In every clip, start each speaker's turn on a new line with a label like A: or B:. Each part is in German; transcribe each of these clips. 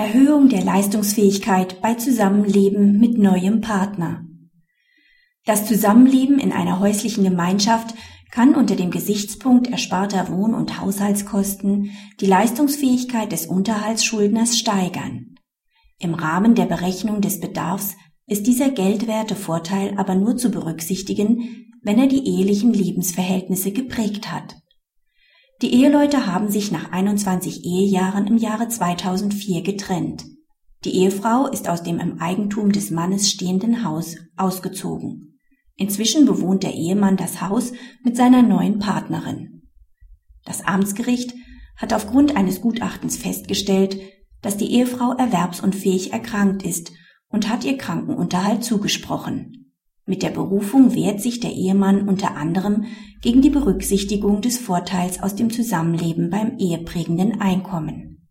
A: Erhöhung der Leistungsfähigkeit bei Zusammenleben mit neuem Partner. Das Zusammenleben in einer häuslichen Gemeinschaft kann unter dem Gesichtspunkt ersparter Wohn- und Haushaltskosten die Leistungsfähigkeit des Unterhaltsschuldners steigern. Im Rahmen der Berechnung des Bedarfs ist dieser geldwerte Vorteil aber nur zu berücksichtigen, wenn er die ehelichen Lebensverhältnisse geprägt hat. Die Eheleute haben sich nach 21 Ehejahren im Jahre 2004 getrennt. Die Ehefrau ist aus dem im Eigentum des Mannes stehenden Haus ausgezogen. Inzwischen bewohnt der Ehemann das Haus mit seiner neuen Partnerin. Das Amtsgericht hat aufgrund eines Gutachtens festgestellt, dass die Ehefrau erwerbsunfähig erkrankt ist und hat ihr Krankenunterhalt zugesprochen. Mit der Berufung wehrt sich der Ehemann unter anderem gegen die Berücksichtigung des Vorteils aus dem Zusammenleben beim eheprägenden Einkommen.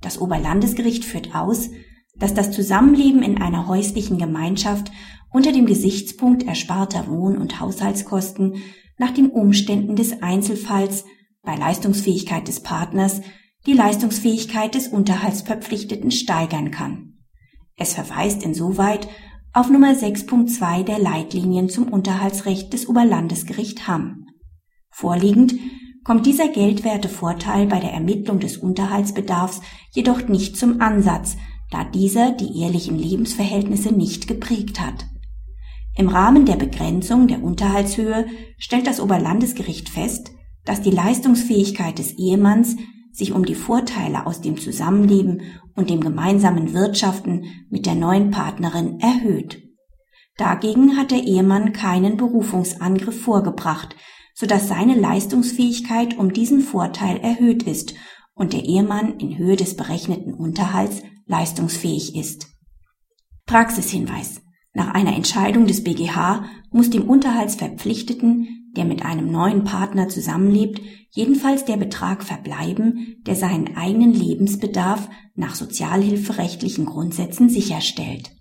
A: Das Oberlandesgericht führt aus, dass das Zusammenleben in einer häuslichen Gemeinschaft unter dem Gesichtspunkt ersparter Wohn- und Haushaltskosten nach den Umständen des Einzelfalls bei Leistungsfähigkeit des Partners die Leistungsfähigkeit des Unterhaltsverpflichteten steigern kann. Es verweist insoweit auf Nummer 6.2 der Leitlinien zum Unterhaltsrecht des Oberlandesgericht Hamm. Vorliegend kommt dieser geldwerte Vorteil bei der Ermittlung des Unterhaltsbedarfs jedoch nicht zum Ansatz, da dieser die ehrlichen Lebensverhältnisse nicht geprägt hat. Im Rahmen der Begrenzung der Unterhaltshöhe stellt das Oberlandesgericht fest, dass die Leistungsfähigkeit des Ehemanns sich um die Vorteile aus dem Zusammenleben und dem gemeinsamen Wirtschaften mit der neuen Partnerin erhöht. Dagegen hat der Ehemann keinen Berufungsangriff vorgebracht, sodass seine Leistungsfähigkeit um diesen Vorteil erhöht ist und der Ehemann in Höhe des berechneten Unterhalts leistungsfähig ist. Praxishinweis. Nach einer Entscheidung des BGH muss dem Unterhaltsverpflichteten, der mit einem neuen Partner zusammenlebt, jedenfalls der Betrag verbleiben, der seinen eigenen Lebensbedarf nach sozialhilferechtlichen Grundsätzen sicherstellt